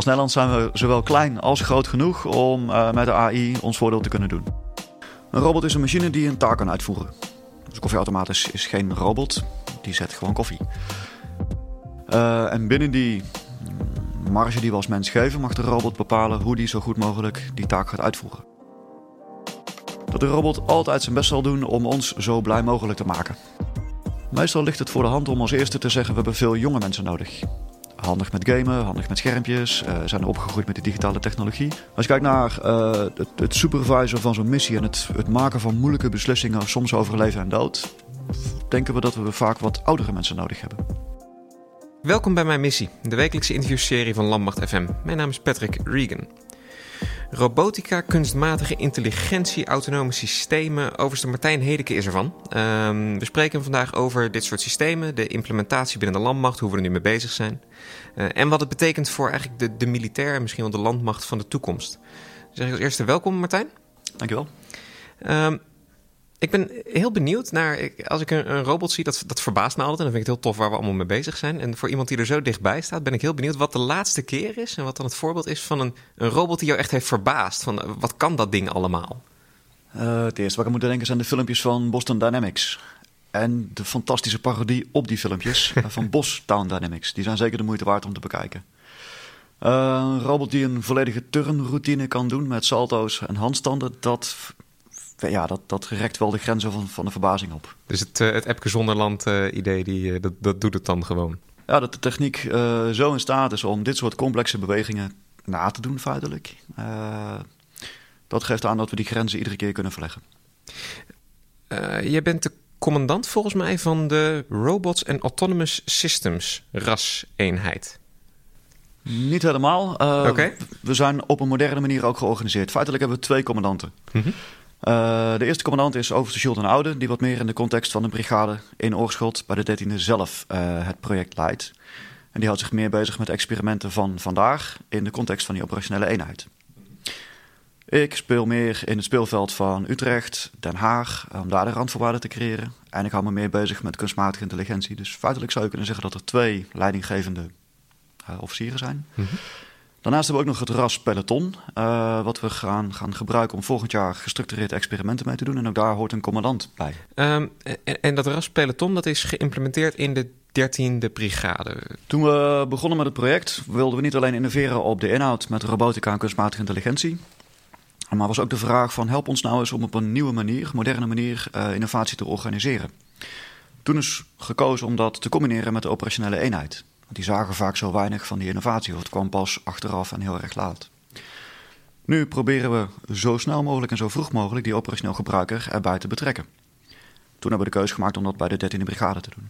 Als Nederland zijn we zowel klein als groot genoeg om uh, met de AI ons voordeel te kunnen doen. Een robot is een machine die een taak kan uitvoeren. Dus een is, geen robot, die zet gewoon koffie. Uh, en binnen die marge die we als mens geven, mag de robot bepalen hoe die zo goed mogelijk die taak gaat uitvoeren. Dat de robot altijd zijn best zal doen om ons zo blij mogelijk te maken. Meestal ligt het voor de hand om als eerste te zeggen: we hebben veel jonge mensen nodig. Handig met gamen, handig met schermpjes, uh, zijn opgegroeid met de digitale technologie. Als je kijkt naar uh, het, het supervisoren van zo'n missie en het, het maken van moeilijke beslissingen, soms over leven en dood, denken we dat we vaak wat oudere mensen nodig hebben. Welkom bij mijn missie, de wekelijkse interviewserie van Landmacht FM. Mijn naam is Patrick Regan. Robotica, kunstmatige intelligentie, autonome systemen. Overste Martijn Hedeke is ervan. Um, we spreken vandaag over dit soort systemen, de implementatie binnen de landmacht, hoe we er nu mee bezig zijn. Uh, en wat het betekent voor eigenlijk de, de militair en misschien wel de landmacht van de toekomst. Zeg ik als eerste welkom Martijn. Dankjewel. Um, ik ben heel benieuwd naar. Als ik een, een, robot zie, dat, dat verbaast me altijd. En dan vind ik het heel tof waar we allemaal mee bezig zijn. En voor iemand die er zo dichtbij staat, ben ik heel benieuwd wat de laatste keer is. En wat dan het voorbeeld is van een, een robot die jou echt heeft verbaasd. Van wat kan dat ding allemaal? Uh, het eerste wat ik moet denken zijn de filmpjes van Boston Dynamics. En de fantastische parodie op die filmpjes van Bos Town Dynamics. Die zijn zeker de moeite waard om te bekijken. Uh, een robot die een volledige turnroutine kan doen met salto's en handstanden, dat ja, dat, dat rekt wel de grenzen van, van de verbazing op. Dus het, uh, het Epke Zonderland uh, idee, die, uh, dat, dat doet het dan gewoon? Ja, dat de techniek zo in staat is om dit soort complexe bewegingen na te doen feitelijk. dat geeft aan dat we die grenzen iedere keer kunnen verleggen. jij bent de commandant volgens mij van de Robots and Autonomous Systems RAS-eenheid. Niet helemaal. Okay. We zijn op een moderne manier ook georganiseerd. Feitelijk hebben we twee commandanten. Mm -hmm. Uh, de eerste commandant is overste Schulten Oude, die wat meer in de context van de brigade in Oorschot bij de 13e zelf uh, het project leidt. En die houdt zich meer bezig met experimenten van vandaag in de context van die operationele eenheid. Ik speel meer in het speelveld van Utrecht, Den Haag, om daar de randvoorwaarden te creëren. En ik hou me meer bezig met kunstmatige intelligentie. Dus feitelijk zou je kunnen zeggen dat er twee leidinggevende uh, officieren zijn. -hmm. Daarnaast hebben we ook nog het RAS Peloton, uh, wat we gaan, gaan gebruiken om volgend jaar gestructureerde experimenten mee te doen. En ook daar hoort een commandant bij. Um, en, en, dat RAS Peloton dat is geïmplementeerd in de 13e brigade. Toen we begonnen met het project wilden we niet alleen innoveren op de inhoud met robotica en kunstmatige intelligentie. Maar was ook de vraag van help ons nou eens om op een nieuwe manier, moderne manier, uh, innovatie te organiseren. Toen is gekozen om dat te combineren met de operationele eenheid. Want die zagen vaak zo weinig van die innovatie, of het kwam pas achteraf en heel erg laat. Nu proberen we zo snel mogelijk en zo vroeg mogelijk die operationeel gebruiker erbij te betrekken. Toen hebben we de keuze gemaakt om dat bij de 13e brigade te doen.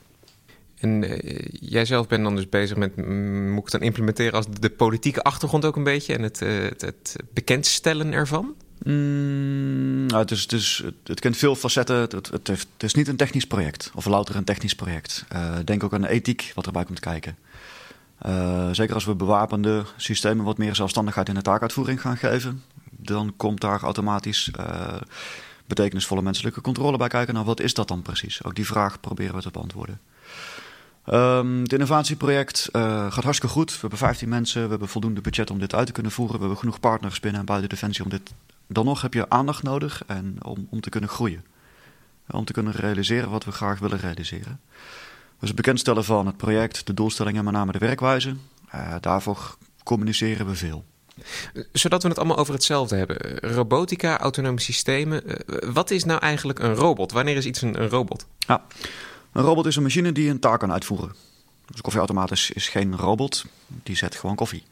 En uh, jij zelf bent dan dus bezig met, moet ik het dan implementeren als de politieke achtergrond ook een beetje en het, uh, het, het bekendstellen ervan? Mm, nou, het, is, het, is, het kent veel facetten. Het, is niet een technisch project, of louter een technisch project. Uh, denk ook aan de ethiek wat erbij komt kijken. Uh, zeker als we bewapende systemen wat meer zelfstandigheid in de taakuitvoering gaan geven, dan komt daar automatisch uh, betekenisvolle menselijke controle bij kijken. Nou, wat is dat dan precies? Ook die vraag proberen we te beantwoorden. Um, het innovatieproject uh, gaat hartstikke goed. We hebben 15 mensen, we hebben voldoende budget om dit uit te kunnen voeren. We hebben genoeg partners binnen en buiten Defensie om dit. Dan nog heb je aandacht nodig en om, om te kunnen groeien. Om te kunnen realiseren wat we graag willen realiseren. Dus het bekendstellen van het project, de doelstellingen en met name de werkwijze. Uh, daarvoor communiceren we veel. Zodat we het allemaal over hetzelfde hebben. Robotica, autonome systemen. Uh, wat is nou eigenlijk een robot? Wanneer is iets een, een robot? Ja, een robot is een machine die een taak kan uitvoeren. Dus een koffieautomaat is, is geen robot, die zet gewoon koffie.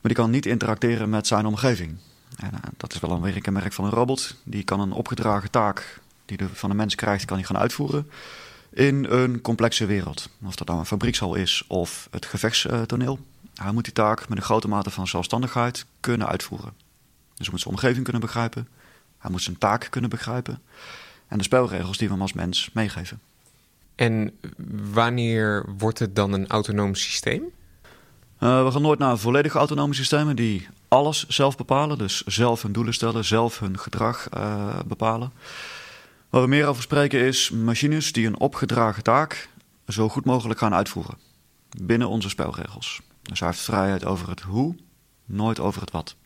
Maar die kan niet interacteren met zijn omgeving. En, uh, dat is wel een weer een kenmerk van een robot. Die kan een opgedragen taak die de van een mens krijgt, kan hij gaan uitvoeren in een complexe wereld. Of dat nou een fabriekshal is of het gevechtstoneel. Hij moet die taak met een grote mate van zelfstandigheid kunnen uitvoeren. Dus hij moet zijn omgeving kunnen begrijpen. Hij moet zijn taak kunnen begrijpen. En de spelregels die we hem als mens meegeven. En wanneer wordt het dan een autonoom systeem? Uh, we gaan nooit naar volledige autonome systemen die alles zelf bepalen. Dus zelf hun doelen stellen, zelf hun gedrag uh, bepalen. Waar we meer over spreken is machines die een opgedragen taak zo goed mogelijk gaan uitvoeren. Binnen onze spelregels. Dus hij heeft vrijheid over het hoe nooit over het wat.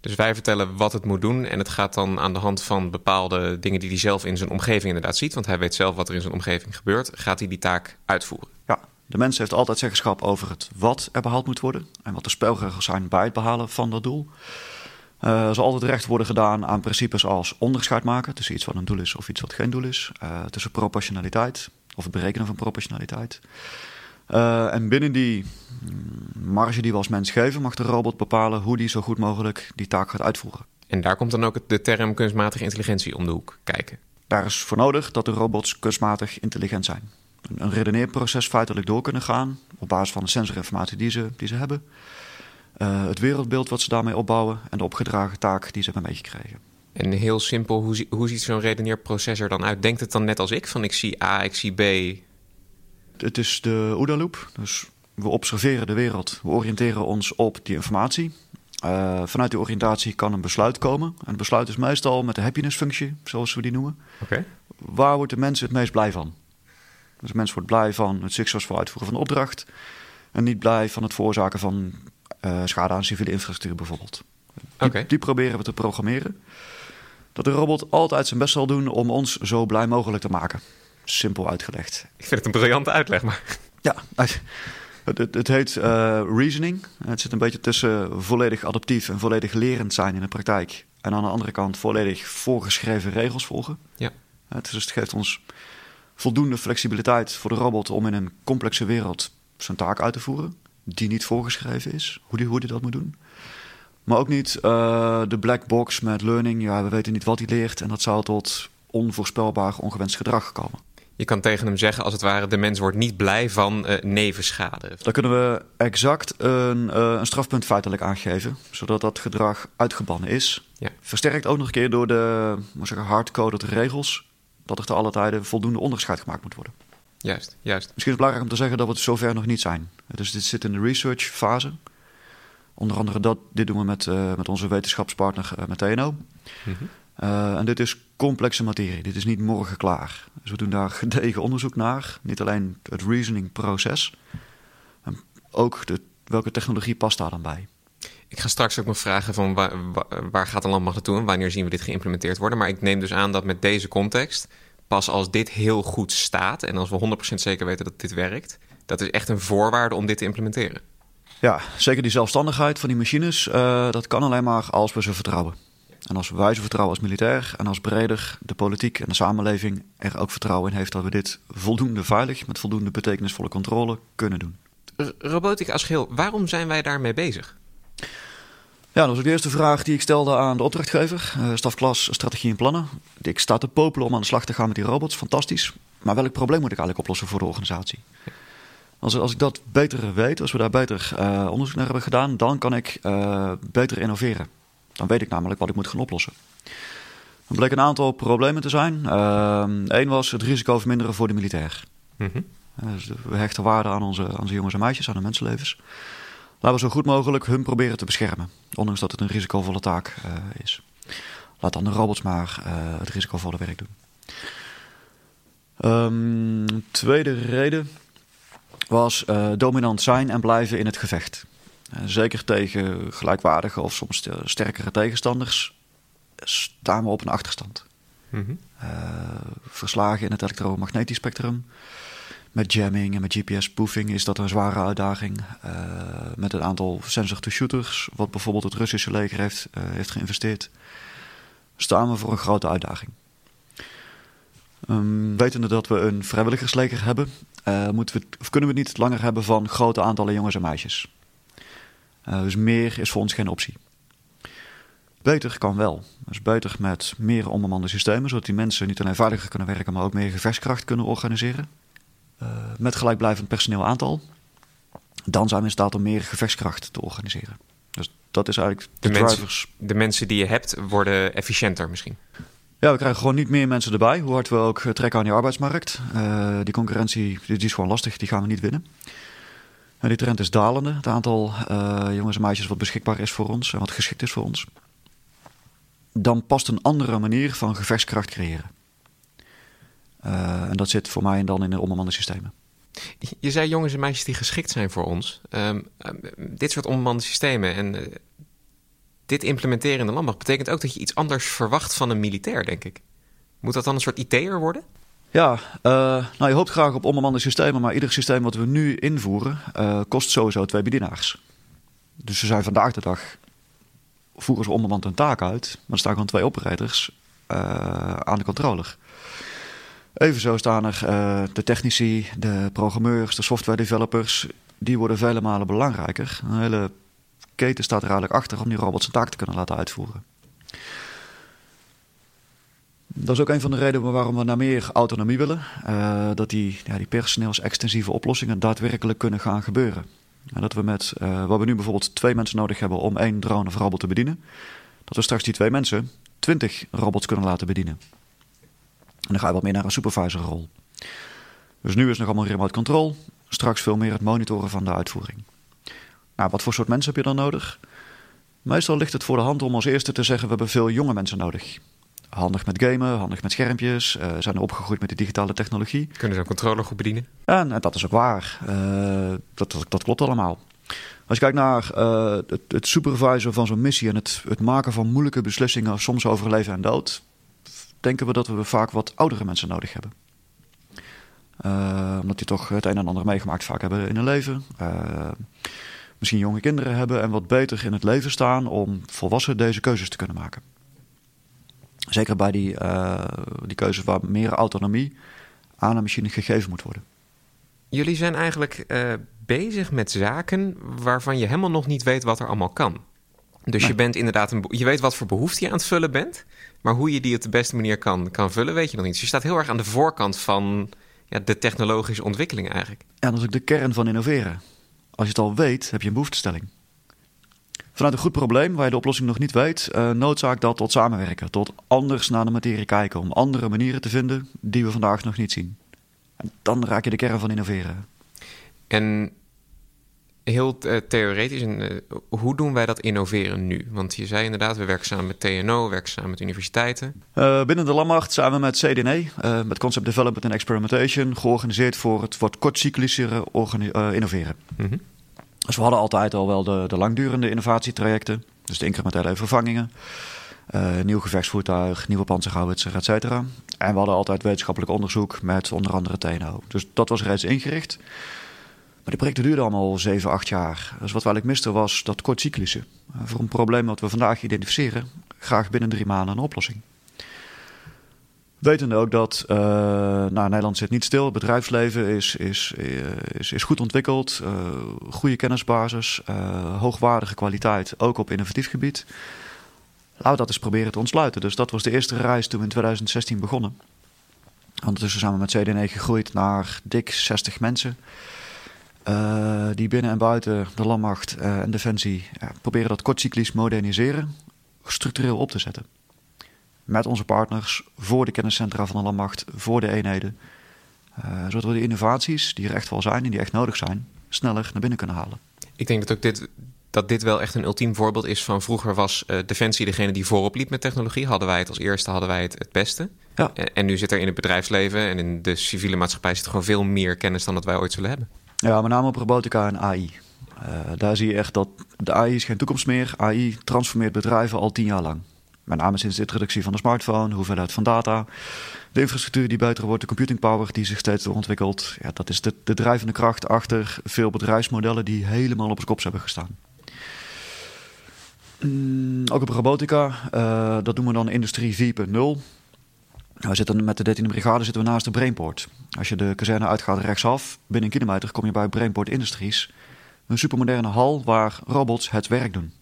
Dus wij vertellen wat het moet doen en het gaat dan aan de hand van bepaalde dingen die hij zelf in zijn omgeving inderdaad ziet, want hij weet zelf wat er in zijn omgeving gebeurt, gaat hij die taak uitvoeren. Ja, de mens heeft altijd zeggenschap over het wat er behaald moet worden en wat de spelregels zijn bij het behalen van dat doel. Uh, zal altijd recht worden gedaan aan principes als onderscheid maken tussen iets wat een doel is of iets wat geen doel is, uh, tussen proportionaliteit of het berekenen van proportionaliteit. Uh, en binnen die mm, marge die we als mens geven, mag de robot bepalen hoe die zo goed mogelijk die taak gaat uitvoeren. En daar komt dan ook de term kunstmatige intelligentie om de hoek kijken. Daar is voor nodig dat de robots kunstmatig intelligent zijn. Een redeneerproces feitelijk door kunnen gaan op basis van de sensorinformatie die ze, die ze hebben. Uh, het wereldbeeld wat ze daarmee opbouwen en de opgedragen taak die ze hebben meegekregen. En heel simpel, hoe, hoe ziet zo'n redeneerproces er dan uit? Denkt het dan net als ik, van ik zie A, ik zie B, het is de OODA-loop. Dus we observeren de wereld, we oriënteren ons op die informatie. Uh, vanuit die oriëntatie kan een besluit komen. En het besluit is meestal met de happiness-functie, zoals we die noemen. Okay. Waar wordt de mens het meest blij van? Dus de mens wordt blij van het succesvol uitvoeren van de opdracht. En niet blij van het veroorzaken van uh, schade aan civiele infrastructuur bijvoorbeeld. Die, okay. die proberen we te programmeren. Dat de robot altijd zijn best zal doen om ons zo blij mogelijk te maken simpel uitgelegd. Ik vind het een briljante uitleg, maar... Ja, het, het, het heet uh, reasoning. Het zit een beetje tussen volledig adaptief en volledig lerend zijn in de praktijk. En aan de andere kant volledig voorgeschreven regels volgen. Ja. Het, dus het geeft ons voldoende flexibiliteit voor de robot om in een complexe wereld zijn taak uit te voeren. Die niet voorgeschreven is, hoe die, hoe die dat moet doen. Maar ook niet uh, de black box met learning. Ja, we weten niet wat hij leert. En dat zou tot onvoorspelbaar ongewenst gedrag komen. Je kan tegen hem zeggen, als het ware, de mens wordt niet blij van uh, nevenschade. Dan kunnen we exact een, uh, een strafpunt feitelijk aangeven, zodat dat gedrag uitgebannen is. Ja. Versterkt ook nog een keer door de hardcoded regels, dat er te alle tijden voldoende onderscheid gemaakt moet worden. Juist, juist. Misschien is het belangrijk om te zeggen dat we het zover nog niet zijn. Dus dit zit in de research fase. Onder andere dat, dit doen we met, uh, met onze wetenschapspartner met TNO. Mm -hmm. Uh, en dit is complexe materie. Dit is niet morgen klaar. Dus we doen daar gedegen onderzoek naar. Niet alleen het reasoning proces. ook de, welke technologie past daar dan bij. Ik ga straks ook nog vragen van waar, waar gaat een landmacht naartoe en wanneer zien we dit geïmplementeerd worden. Maar ik neem dus aan dat met deze context, pas als dit heel goed staat en als we 100% zeker weten dat dit werkt, dat is echt een voorwaarde om dit te implementeren. Ja, zeker die zelfstandigheid van die machines, uh, dat kan alleen maar als we ze vertrouwen. En als wij ze vertrouwen als militair en als breder de politiek en de samenleving er ook vertrouwen in heeft dat we dit voldoende veilig, met voldoende betekenisvolle controle kunnen doen. R robotica als geheel, waarom zijn wij daarmee bezig? Ja, dat was ook de eerste vraag die ik stelde aan de opdrachtgever. Uh, stafklas strategie en plannen. Ik sta te popelen om aan de slag te gaan met die robots. Fantastisch. Maar welk probleem moet ik eigenlijk oplossen voor de organisatie? Als, als ik dat beter weet, als we daar beter uh, onderzoek naar hebben gedaan, dan kan ik uh, beter innoveren. Dan weet ik namelijk wat ik moet gaan oplossen. Er bleek een aantal problemen te zijn. Eén was het risico verminderen voor de militair. Mm -hmm. dus we hechten waarde aan onze, aan onze jongens en meisjes, aan hun mensenlevens. Laten we zo goed mogelijk hun proberen te beschermen. Ondanks dat het een risicovolle taak uh, is. Laat dan de robots maar uh, het risicovolle werk doen. Um, tweede reden was uh, dominant zijn en blijven in het gevecht. Zeker tegen gelijkwaardige of soms sterkere tegenstanders staan we op een achterstand. Mm -hmm. uh, verslagen in het elektromagnetisch spectrum. Met jamming en met GPS-spoofing is dat een zware uitdaging. Uh, met een aantal sensor-to-shooters, wat bijvoorbeeld het Russische leger heeft, heeft geïnvesteerd, staan we voor een grote uitdaging. Um, wetende dat we een vrijwilligersleger hebben, moeten we, of kunnen we het niet langer hebben van grote aantallen jongens en meisjes. Dus meer is voor ons geen optie. Beter kan wel. Dus beter met meer onbemande systemen, zodat die mensen niet alleen veiliger kunnen werken, maar ook meer gevechtskracht kunnen organiseren. Uh, met gelijkblijvend personeel aantal. Dan zijn we in staat om meer gevechtskracht te organiseren. Dus dat is eigenlijk de, de drivers. Mensen, de mensen die je hebt worden efficiënter misschien. Ja, we krijgen gewoon niet meer mensen erbij. Hoe hard we ook trekken aan die arbeidsmarkt. Uh, die concurrentie die, die is gewoon lastig, die gaan we niet winnen. En die trend is dalende. Het aantal uh, jongens en meisjes wat beschikbaar is voor ons en wat geschikt is voor ons. Dan past een andere manier van gevechtskracht creëren. Uh, en dat zit voor mij dan in de onbemande systemen. Je zei jongens en meisjes die geschikt zijn voor ons. Um, dit soort onbemande systemen en uh, dit implementeren in de landmacht betekent ook dat je iets anders verwacht van een militair, denk ik. Moet dat dan een soort IT'er worden? Ja, uh, nou je hoopt graag op onbemande systemen, maar ieder systeem wat we nu invoeren uh, kost sowieso twee bedienaars. Dus ze zijn vandaag de dag voeren ze onbemand een taak uit, maar er staan gewoon twee operators aan de controller. Evenzo staan er uh, de technici, de programmeurs, de software developers. Die worden vele malen belangrijker. Een hele keten staat er eigenlijk achter om die robots zijn taak te kunnen laten uitvoeren. Dat is ook een van de redenen waarom we naar meer autonomie willen. Uh, dat die, ja, die personeelsextensieve oplossingen daadwerkelijk kunnen gaan gebeuren. En dat we met, uh, waar we nu bijvoorbeeld twee mensen nodig hebben om één drone of robot te bedienen, dat we straks die twee mensen twintig robots kunnen laten bedienen. En dan ga je wat meer naar een supervisorrol. Dus nu is het nog allemaal remote control. Straks veel meer het monitoren van de uitvoering. Nou, wat voor soort mensen heb je dan nodig? Meestal ligt het voor de hand om als eerste te zeggen: we hebben veel jonge mensen nodig. Handig met gamen, handig met schermpjes, uh, zijn opgegroeid met de digitale technologie. Kunnen ze een controller goed bedienen? En, en dat is ook waar. Uh, dat, dat, dat, klopt allemaal. Als je kijkt naar uh, het, het supervisor van zo'n missie en het, het maken van moeilijke beslissingen, soms over leven en dood, denken we dat we vaak wat oudere mensen nodig hebben. Uh, omdat die toch het een en ander meegemaakt vaak hebben in hun leven. Uh, misschien jonge kinderen hebben en wat beter in het leven staan om volwassen deze keuzes te kunnen maken. Zeker bij die, uh, die keuzes waar meer autonomie aan een machine gegeven moet worden. Jullie zijn eigenlijk bezig met zaken waarvan je helemaal nog niet weet wat er allemaal kan. Dus je bent inderdaad een, je weet wat voor behoefte je aan het vullen bent. Maar hoe je die op de beste manier kan, kan vullen, weet je nog niet. Dus je staat heel erg aan de voorkant van ja, de technologische ontwikkeling eigenlijk. Ja, dat is ook de kern van innoveren. Als je het al weet, heb je een behoeftestelling. Vanuit een goed probleem waar je de oplossing nog niet weet, uh, noodzaak dat tot samenwerken. Tot anders naar de materie kijken. Om andere manieren te vinden die we vandaag nog niet zien. En dan raak je de kern van innoveren. En heel uh, theoretisch, en, uh, hoe doen wij dat innoveren nu? Want je zei inderdaad, we werken samen met TNO, we werken samen met universiteiten. Uh, binnen de Landmacht zijn we met CDNE, met Concept Development and Experimentation, georganiseerd voor het wat innoveren. Mm -hmm. Dus we hadden altijd al wel de, de langdurende innovatietrajecten, dus de incrementele vervangingen. nieuw gevechtsvoertuig, nieuwe panzerhouwitser, et cetera. En we hadden altijd wetenschappelijk onderzoek met onder andere TNO. Dus dat was reeds ingericht. Maar die projecten duurden allemaal 7, 8 jaar. Dus wat we eigenlijk misten was dat kortcyclische. Uh, voor een probleem dat we vandaag identificeren, graag binnen drie maanden een oplossing. Wetende ook dat uh, nou, Nederland zit niet stil. Het bedrijfsleven is, is, is, is goed ontwikkeld. Goede kennisbasis. hoogwaardige kwaliteit, ook op innovatief gebied. Laten we dat eens proberen te ontsluiten. Dus dat was de eerste reis toen we in 2016 begonnen. Ondertussen zijn we met CDN gegroeid naar dik 60 mensen. Uh, die binnen en buiten de landmacht uh, en defensie proberen dat kortcyclisch moderniseren, structureel op te zetten. Met onze partners, voor de kenniscentra van de landmacht, voor de eenheden. Uh, zodat we de innovaties, die er echt wel zijn en die echt nodig zijn, sneller naar binnen kunnen halen. Ik denk dat ook dit, dat dit wel echt een ultiem voorbeeld is van vroeger was Defensie degene die voorop liep met technologie. Hadden wij het als eerste, hadden wij het het beste. Ja. En nu zit er in het bedrijfsleven en in de civiele maatschappij zit er gewoon veel meer kennis dan dat wij ooit zullen hebben. Ja, met name op robotica en AI. Uh, daar zie je echt dat de AI is geen toekomst meer. AI transformeert bedrijven al tien jaar lang. Met name sinds de introductie van de smartphone, de hoeveelheid van data, de infrastructuur die beter wordt, de computing power die zich steeds ontwikkelt. Ja, dat is de, de drijvende kracht achter veel bedrijfsmodellen die helemaal op zijn kop hebben gestaan. Mm, ook op robotica, uh, dat doen we dan industrie 4.0. We zitten met de 13e brigade zitten we naast de Brainport. Als je de kazerne uitgaat rechtsaf, binnen een kilometer kom je bij Brainport Industries. Een supermoderne hal waar robots het werk doen.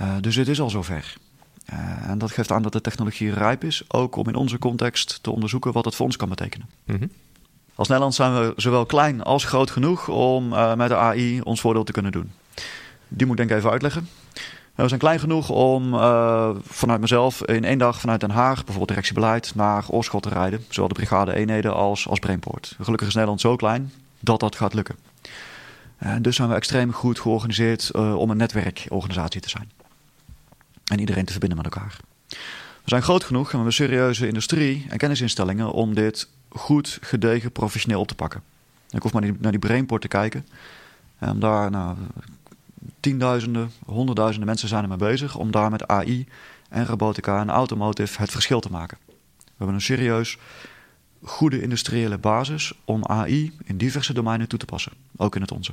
Uh, dus het is al zover. Uh, en dat geeft aan dat de technologie rijp is, ook om in onze context te onderzoeken wat het voor ons kan betekenen. Mm -hmm. Als Nederland zijn we zowel klein als groot genoeg om uh, met de AI ons voordeel te kunnen doen. Die moet ik denk ik even uitleggen. We zijn klein genoeg om uh, vanuit mezelf in één dag vanuit Den Haag, bijvoorbeeld directiebeleid, naar Oorschot te rijden. Zowel de brigade eenheden als, als Brainport. Gelukkig is Nederland zo klein dat dat gaat lukken. En dus zijn we extreem goed georganiseerd uh, om een netwerkorganisatie te zijn. En iedereen te verbinden met elkaar. We zijn groot genoeg en we hebben serieuze industrie en kennisinstellingen om dit goed, gedegen, professioneel op te pakken. Ik hoef maar naar die brainport te kijken. En daar, nou, tienduizenden, honderdduizenden mensen zijn ermee bezig om daar met AI en robotica en automotive het verschil te maken. We hebben een serieus goede industriële basis om AI in diverse domeinen toe te passen, ook in het onze.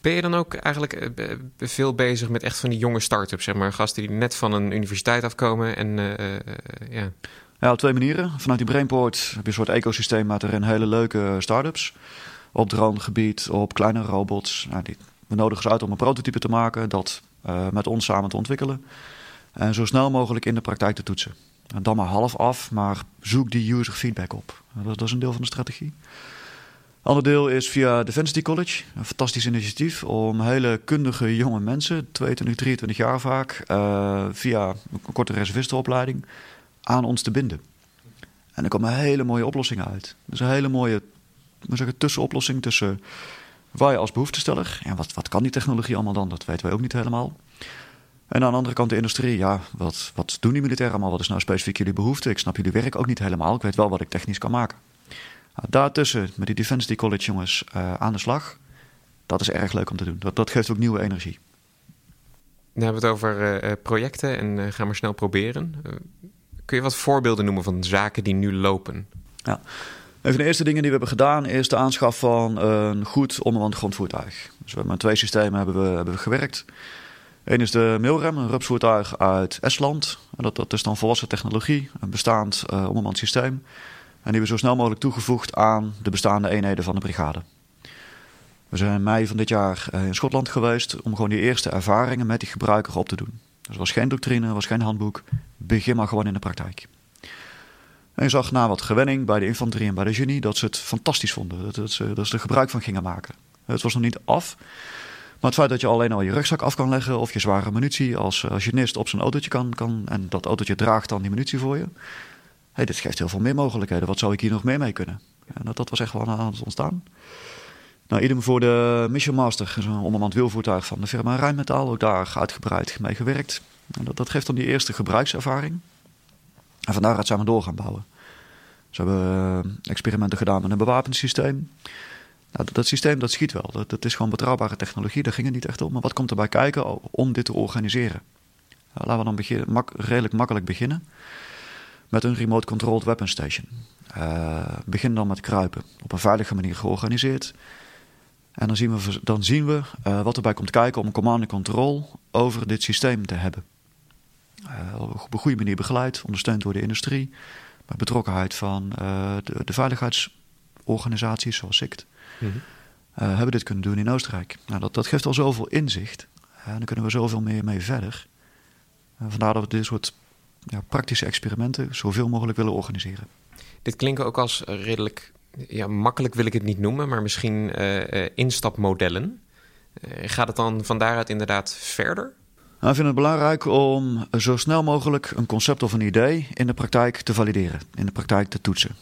Ben je dan ook eigenlijk eh, veel bezig met echt van die jonge start-ups, zeg maar, gasten die net van een universiteit afkomen en uh, ja. Ja, op twee manieren. Vanuit die Brainport heb je een soort ecosysteem met erin hele leuke start-ups. Op drone-gebied, op kleine robots. Nou, die, we nodigen ze uit om een prototype te maken, dat uh, met ons samen te ontwikkelen. En zo snel mogelijk in de praktijk te toetsen. En dan maar half af, maar zoek die user feedback op. Dat, dat is een deel van de strategie. Ander deel is via Defensity College. Een fantastisch initiatief om hele kundige jonge mensen, 22, 23 jaar vaak, uh, via een korte reservistenopleiding aan ons te binden. En er komen hele mooie oplossingen uit. Dus een hele mooie zeggen, tussenoplossing tussen je als behoeftesteller, en wat, wat kan die technologie allemaal dan, dat weten wij ook niet helemaal. En aan de andere kant de industrie, ja, wat, wat doen die militairen allemaal? Wat is nou specifiek jullie behoefte? Ik snap jullie werk ook niet helemaal. Ik weet wel wat ik technisch kan maken. Nou, daartussen, met die Defense College jongens uh, aan de slag. Dat is erg leuk om te doen. Dat, dat geeft ook nieuwe energie. Dan hebben we het over uh, projecten en uh, gaan maar snel proberen. kun je wat voorbeelden noemen van zaken die nu lopen? Ja. Een van de eerste dingen die we hebben gedaan is de aanschaf van een goed onderwand grondvoertuig. Dus we hebben met twee systemen hebben we, hebben we gewerkt. Eén is de Mailrem, een rupsvoertuig uit Estland. En dat, dat is dan volwassen technologie, een bestaand uh, systeem. En die we zo snel mogelijk toegevoegd aan de bestaande eenheden van de brigade. We zijn in mei van dit jaar uh, in Schotland geweest om gewoon die eerste ervaringen met die gebruiker op te doen. Dus er was geen doctrine, was geen handboek. Begin maar gewoon in de praktijk. En zag na wat gewenning bij de infanterie en bij de genie dat ze het fantastisch vonden. Dat, ze, dat ze er gebruik van gingen maken. Het was nog niet af. Maar het feit dat je alleen al je rugzak af kan leggen of je zware munitie als, als genist op zijn autootje kan, kan en dat autootje draagt dan die munitie voor je. Hey, dit geeft heel veel meer mogelijkheden. Wat zou ik hier nog meer mee kunnen? Ja, dat, dat was echt wel aan het ontstaan. Nou, idem voor de Mission Master, zo'n ondermand wielvoertuig van de firma Rijnmetaal. Ook daar uitgebreid mee gewerkt. En dat, dat geeft dan die eerste gebruikservaring. En van daaruit zijn we door gaan bouwen. Ze hebben uh, experimenten gedaan met een bewapend systeem. Nou, dat, systeem dat schiet wel. Dat, is gewoon betrouwbare technologie. Daar ging het niet echt om. Maar wat komt erbij kijken om dit te organiseren? Nou, laten we dan mak redelijk makkelijk beginnen. Met een remote controlled weapon station. Uh, begin dan met kruipen. Op een veilige manier georganiseerd. En dan zien we, dan zien we uh, wat erbij komt kijken om command en control over dit systeem te hebben. Uh, op een goede manier begeleid, ondersteund door de industrie. Met betrokkenheid van de, de veiligheidsorganisaties zoals SICT. Mm -hmm. uh, hebben dit kunnen doen in Oostenrijk. Nou, dat, dat geeft al zoveel inzicht. En dan kunnen we zoveel meer mee verder. Vandaar dat we dit soort ja, praktische experimenten zoveel mogelijk willen organiseren. Dit klinkt ook als redelijk, ja, makkelijk wil ik het niet noemen, maar misschien uh, instapmodellen. gaat het dan van daaruit inderdaad verder? Nou, ik vind het belangrijk om zo snel mogelijk een concept of een idee in de praktijk te valideren, in de praktijk te toetsen.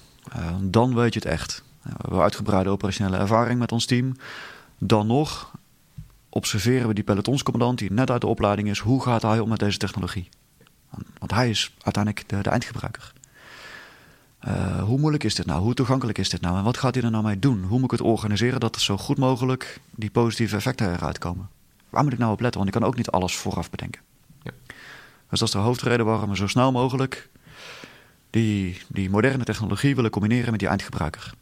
dan weet je het echt. We hebben uitgebreide operationele ervaring met ons team. Dan nog observeren we die pelotonscommandant die net uit de opleiding is. Hoe gaat hij om met deze technologie? Want hij is uiteindelijk de, eindgebruiker. Uh, hoe moeilijk is dit nou? Hoe toegankelijk is dit nou? En wat gaat hij er nou mee doen? Hoe moet ik het organiseren dat er zo goed mogelijk die positieve effecten eruit komen? Waar moet ik nou op letten? Want ik kan ook niet alles vooraf bedenken. Ja. Dus dat is de hoofdreden waarom we zo snel mogelijk die, die moderne technologie willen combineren met die eindgebruiker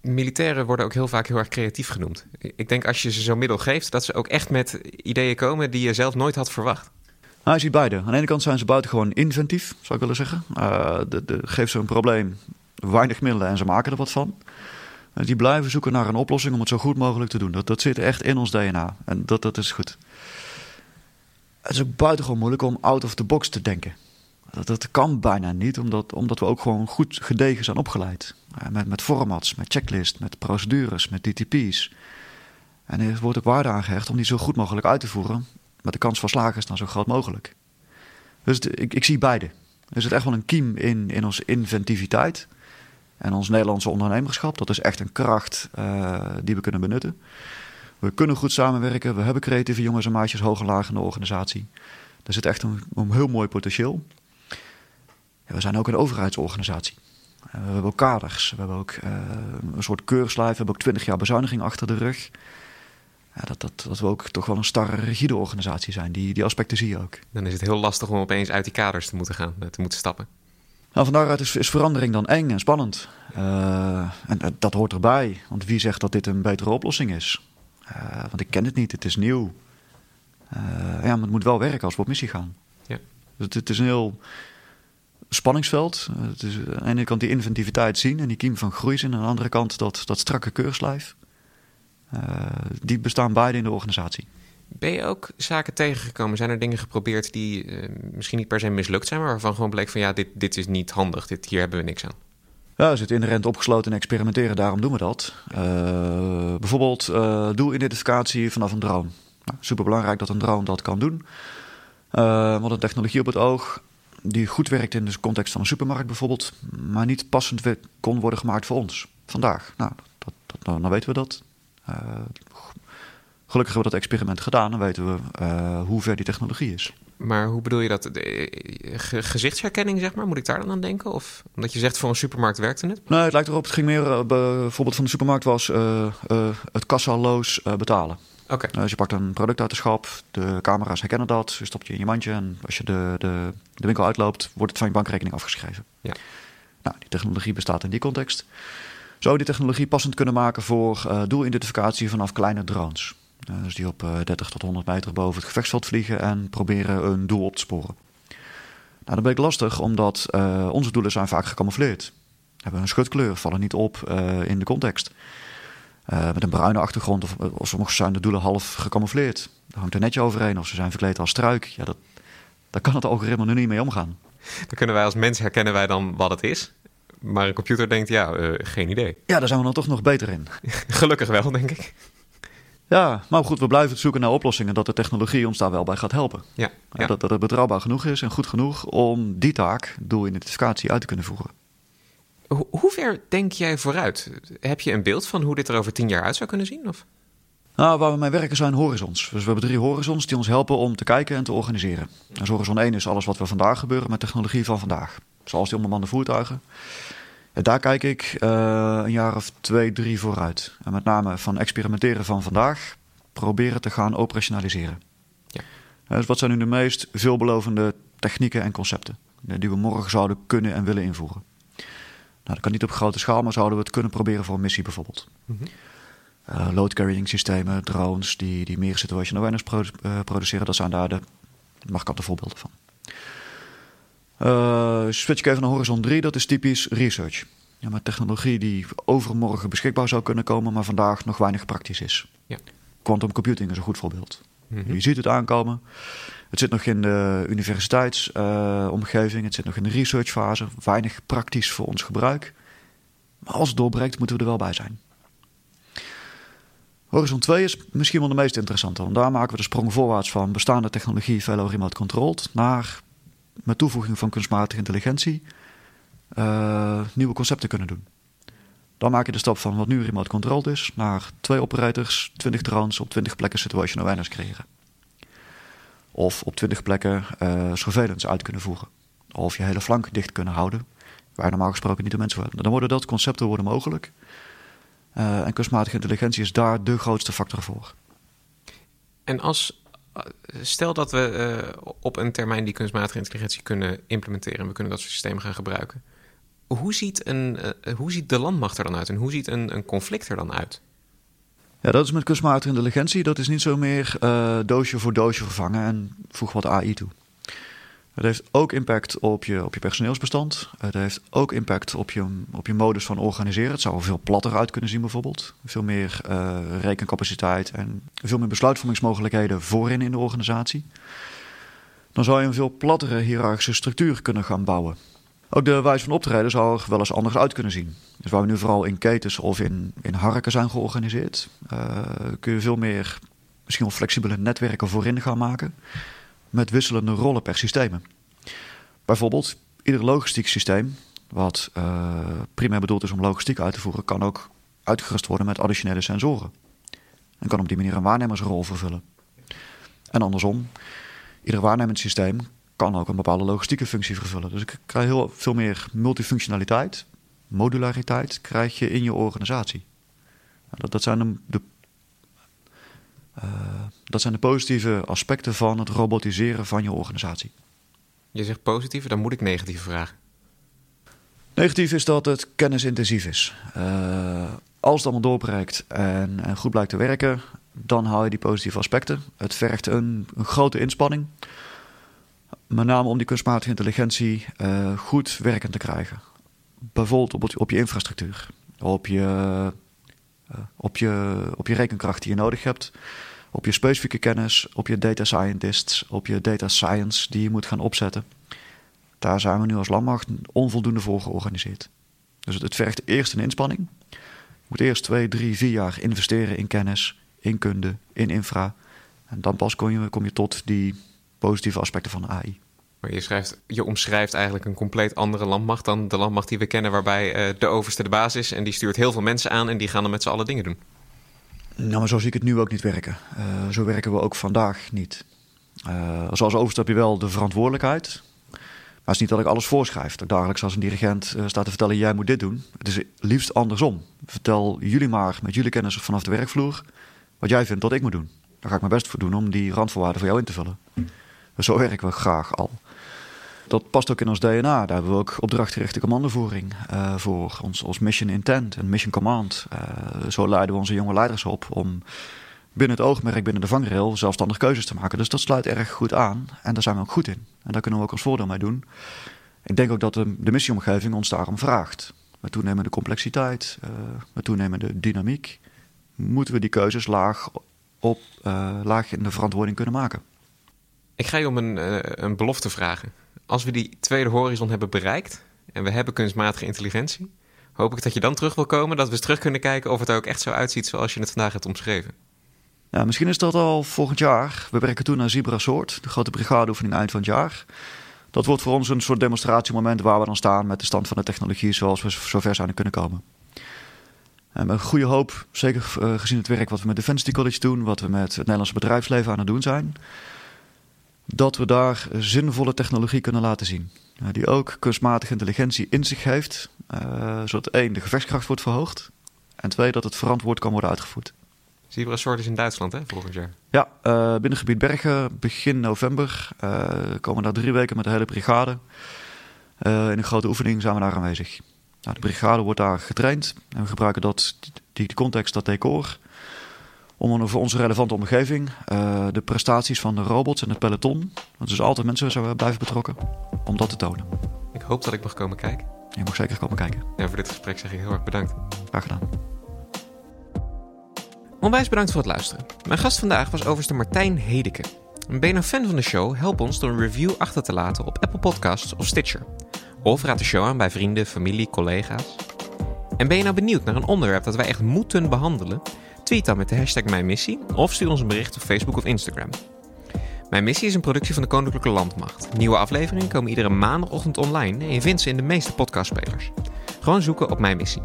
militairen worden ook heel vaak heel erg creatief genoemd. Ik denk als je ze zo'n middel geeft, dat ze ook echt met ideeën komen die je zelf nooit had verwacht. Nou, je ziet beide. Aan de ene kant zijn ze buitengewoon inventief, zou ik willen zeggen. Uh, de, de, geef ze een probleem, weinig middelen en ze maken er wat van. Uh, die blijven zoeken naar een oplossing om het zo goed mogelijk te doen. Dat, zit echt in ons DNA en dat, dat is goed. Het is ook buitengewoon moeilijk om out of the box te denken. Dat, dat kan bijna niet, omdat, omdat we ook gewoon goed gedegen zijn opgeleid. Met, met formats, met checklist, met procedures, met DTP's. En er wordt ook waarde aangehecht om die zo goed mogelijk uit te voeren. Met de kans van slagen is dan zo groot mogelijk. Dus ik, ik zie beide. Er zit echt wel een kiem in, in onze inventiviteit. En ons Nederlandse ondernemerschap. Dat is echt een kracht uh, die we kunnen benutten. We kunnen goed samenwerken. We hebben creatieve jongens en maatjes hoog en laag in de organisatie. Er zit echt een, heel mooi potentieel. Ja, we zijn ook een overheidsorganisatie. we hebben ook kaders. We hebben ook een soort keurslijf. We hebben ook 20 jaar bezuiniging achter de rug. Ja, dat, dat, dat we ook toch wel een starre, rigide organisatie zijn. Die, die aspecten zie je ook. Dan is het heel lastig om opeens uit die kaders te moeten gaan, te moeten stappen. Nou, van daaruit is, is verandering dan eng en spannend. en dat hoort erbij. Want wie zegt dat dit een betere oplossing is? want ik ken het niet, het is nieuw. ja, maar het moet wel werken als we op missie gaan. Ja. Dus het, het is een heel spanningsveld. Het is aan de ene kant die inventiviteit zien en die kiem van groei zien. En aan de andere kant dat, dat strakke keurslijf. Die bestaan beide in de organisatie. Ben je ook zaken tegengekomen? Zijn er dingen geprobeerd die uh, misschien niet per se mislukt zijn, maar waarvan gewoon bleek van ja, dit, dit is niet handig, dit, hier hebben we niks aan? Ja, we zitten inherent opgesloten en experimenteren, daarom doen we dat. Uh, bijvoorbeeld doelidentificatie vanaf een drone. Nou, super belangrijk dat een drone dat kan doen. want een technologie op het oog die goed werkt in de context van een supermarkt bijvoorbeeld, maar niet passend kon worden gemaakt voor ons vandaag. Nou, dat, dat, nou weten we dat. Uh, gelukkig hebben we dat experiment gedaan en weten we uh, hoe ver die technologie is. Maar hoe bedoel je dat? De, gezichtsherkenning, zeg maar, moet ik daar dan aan denken? Of omdat je zegt voor een supermarkt werkte het? Nee, het lijkt erop. Het ging meer, uh, bijvoorbeeld van de supermarkt was het kassaloos betalen. Okay. Dus je pakt een product uit de schap, de camera's herkennen dat, je stopt je in je mandje en als je de, de, de winkel uitloopt, wordt het van je bankrekening afgeschreven. Ja. Nou, die technologie bestaat in die context. Zou die technologie passend kunnen maken voor uh, doelidentificatie vanaf kleine drones? Uh, dus die op uh, 30 tot 100 meter boven het gevechtsveld vliegen en proberen een doel op te sporen. Nou, dat bleek lastig, omdat uh, onze doelen zijn vaak gecamoufleerd. Hebben een schutkleur, vallen niet op in de context. Uh, met een bruine achtergrond of, of sommige zijn de doelen half gecamoufleerd. Daar hangt een netje overheen of ze zijn verkleed als struik. Ja, dat, daar kan het algoritme nu niet mee omgaan. Dan kunnen wij als mens herkennen wij dan wat het is. Maar een computer denkt, ja, uh, geen idee. Ja, daar zijn we dan toch nog beter in. Gelukkig wel, denk ik. Ja, maar goed, we blijven zoeken naar oplossingen dat de technologie ons daar wel bij gaat helpen. Ja, ja. Dat, dat het betrouwbaar genoeg is en goed genoeg om die taak, doelidentificatie, uit te kunnen voeren. Hoe ver denk jij vooruit? Heb je een beeld van hoe dit er over tien jaar uit zou kunnen zien? Of? Nou, waar we mee werken zijn horizons. Dus we hebben drie horizons die ons helpen om te kijken en te organiseren. Dus horizon 1 is alles wat we vandaag gebeuren met technologie van vandaag. Zoals die onbemande voertuigen. Daar kijk ik uh, een jaar of twee, drie vooruit. En met name van experimenteren van vandaag, proberen te gaan operationaliseren. Ja. Dus wat zijn nu de meest veelbelovende technieken en concepten die we morgen zouden kunnen en willen invoeren? Nou, dat kan niet op grote schaal, maar zouden we het kunnen proberen voor een missie bijvoorbeeld. Mm -hmm. uh, load carrying systemen, drones die, die meer situational awareness produ uh, produceren, dat zijn daar de markante voorbeelden van. Uh, switch ik even naar Horizon 3, dat is typisch research. Ja, met technologie die overmorgen beschikbaar zou kunnen komen, maar vandaag nog weinig praktisch is. Ja. Quantum computing is een goed voorbeeld. Mm -hmm. Je ziet het aankomen. Het zit nog in de universiteitsomgeving, uh, het zit nog in de researchfase. Weinig praktisch voor ons gebruik. Maar als het doorbreekt, moeten we er wel bij zijn. Horizon 2 is misschien wel de meest interessante, want daar maken we de sprong voorwaarts van bestaande technologie, fellow remote controlled, naar met toevoeging van kunstmatige intelligentie uh, nieuwe concepten kunnen doen. Dan maak je de stap van wat nu remote controlled is, naar twee operators, 20 drones op 20 plekken situational awareness creëren. Of op 20 plekken uh, surveillance uit kunnen voeren. Of je hele flank dicht kunnen houden, waar normaal gesproken niet de mensen worden. Dan worden dat concepten worden mogelijk. Uh, en kunstmatige intelligentie is daar de grootste factor voor. En als, stel dat we uh, op een termijn die kunstmatige intelligentie kunnen implementeren en we kunnen dat soort systemen gaan gebruiken. Hoe ziet, een, uh, hoe ziet de landmacht er dan uit en hoe ziet een, een conflict er dan uit? Ja, dat is met kunstmatige intelligentie. Dat is niet zo meer uh, doosje voor doosje vervangen en voeg wat AI toe. Het heeft ook impact op je, op je personeelsbestand. Het heeft ook impact op je, op je modus van organiseren. Het zou er veel platter uit kunnen zien bijvoorbeeld. Veel meer uh, rekencapaciteit en veel meer besluitvormingsmogelijkheden voorin in de organisatie. Dan zou je een veel plattere hiërarchische structuur kunnen gaan bouwen. Ook de wijze van optreden zou er wel eens anders uit kunnen zien. Dus waar we nu vooral in ketens of in, in harken zijn georganiseerd, uh, kun je veel meer misschien flexibele netwerken voorin gaan maken. Met wisselende rollen per systemen. Bijvoorbeeld, ieder logistiek systeem, wat uh, primair bedoeld is om logistiek uit te voeren, kan ook uitgerust worden met additionele sensoren. En kan op die manier een waarnemersrol vervullen. En andersom, ieder waarnemend systeem kan ook een bepaalde logistieke functie vervullen. Dus ik krijg heel veel meer multifunctionaliteit modulariteit krijg je in je organisatie. Dat, dat, zijn, de uh, dat zijn de positieve aspecten van het robotiseren van je organisatie. Je zegt positieve, dan moet ik negatieve vragen. Negatief is dat het kennisintensief is. Uh, als het allemaal doorbereikt en, en, goed blijkt te werken, dan haal je die positieve aspecten. Het vergt een, een grote inspanning. Met name om die kunstmatige intelligentie uh, goed werkend te krijgen. Bijvoorbeeld op, op je infrastructuur, op je, uh, op, je, op je rekenkracht die je nodig hebt, op je specifieke kennis, op je data scientists, op je data science die je moet gaan opzetten. Daar zijn we nu als landmacht onvoldoende voor georganiseerd. Dus het, vergt eerst een inspanning. Je moet eerst twee, drie, vier jaar investeren in kennis, in kunde, in infra. En dan pas kom je, kom je tot die positieve aspecten van AI. Maar je, schrijft, je omschrijft eigenlijk een compleet andere landmacht dan de landmacht die we kennen, waarbij uh, de overste de baas is en die stuurt heel veel mensen aan en die gaan dan met z'n allen dingen doen. Nou, maar zo zie ik het nu ook niet werken. Uh, zo werken we ook vandaag niet. Uh, zoals overste heb je wel de verantwoordelijkheid. Maar het is niet dat ik alles voorschrijf. Dat dagelijks als een dirigent uh, sta te vertellen: jij moet dit doen. Het is liefst andersom. Vertel jullie maar met jullie kennis vanaf de werkvloer wat jij vindt dat ik moet doen. Daar ga ik mijn best voor doen om die randvoorwaarden voor jou in te vullen. Zo werken we graag al. Dat past ook in ons DNA. Daar hebben we ook opdrachtgerichte commandovoering uh, voor. Ons, ons mission intent en mission command. Uh, zo leiden we onze jonge leiders op om binnen het oogmerk, binnen de vangrail, zelfstandig keuzes te maken. Dus dat sluit erg goed aan. En daar zijn we ook goed in. En daar kunnen we ook ons voordeel mee doen. Ik denk ook dat de, missieomgeving ons daarom vraagt. Met toenemende complexiteit, uh, met toenemende dynamiek, moeten we die keuzes laag, op, laag in de verantwoording kunnen maken. Ik ga je om een, een belofte vragen. Als we die tweede horizon hebben bereikt en we hebben kunstmatige intelligentie, hoop ik dat je dan terug wil komen, dat we eens terug kunnen kijken of het er ook echt zo uitziet zoals je het vandaag hebt omschreven. Misschien is dat al volgend jaar. We werken toen naar Zebra Soort, de grote brigadeoefening eind van het jaar. Dat wordt voor ons een soort demonstratiemoment waar we dan staan met de stand van de technologie zoals we zover zouden kunnen komen. En met goede hoop, zeker uh, gezien het werk wat we met Defensie College doen, wat we met het Nederlandse bedrijfsleven aan het doen zijn, dat we daar zinvolle technologie kunnen laten zien. Die ook kunstmatige intelligentie in zich heeft, uh, zodat één, de gevechtskracht wordt verhoogd. En twee, dat het verantwoord kan worden uitgevoerd. Zebra Sword is in Duitsland, hè, volgend jaar? Ja, uh, binnengebied Bergen, begin november. Uh, komen daar drie weken met de hele brigade. In een grote oefening zijn we daar aanwezig. Nou, de brigade wordt daar getraind. En we gebruiken dat, die, die context, dat decor om een voor onze relevante omgeving uh, de prestaties van de robots en het peloton, want dus altijd mensen zouden blijven betrokken, om dat te tonen. Ik hoop dat ik mag komen kijken. Je mag zeker komen kijken. En voor dit gesprek zeg ik heel erg bedankt. Graag gedaan. Onwijs bedankt voor het luisteren. Mijn gast vandaag was overste Martijn Hedeke. Ben je nou fan van de show? Help ons door een review achter te laten op Apple Podcasts of Stitcher. Of raad de show aan bij vrienden, familie, collega's. En ben je nou benieuwd naar een onderwerp dat wij echt moeten behandelen? Tweet dan met de hashtag Mijn Missie of stuur ons een bericht op Facebook of Instagram. Mijn Missie is een productie van de Koninklijke Landmacht. Nieuwe afleveringen komen iedere maandagochtend online en je vindt ze in de meeste podcastspelers. Gewoon zoeken op Mijn Missie.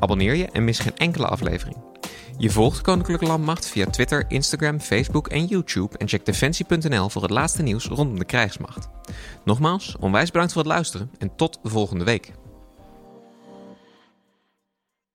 Abonneer je en mis geen enkele aflevering. Je volgt de Koninklijke Landmacht via Twitter, Instagram, Facebook en YouTube en check defensie.nl voor het laatste nieuws rondom de krijgsmacht. Nogmaals, onwijs bedankt voor het luisteren en tot volgende week.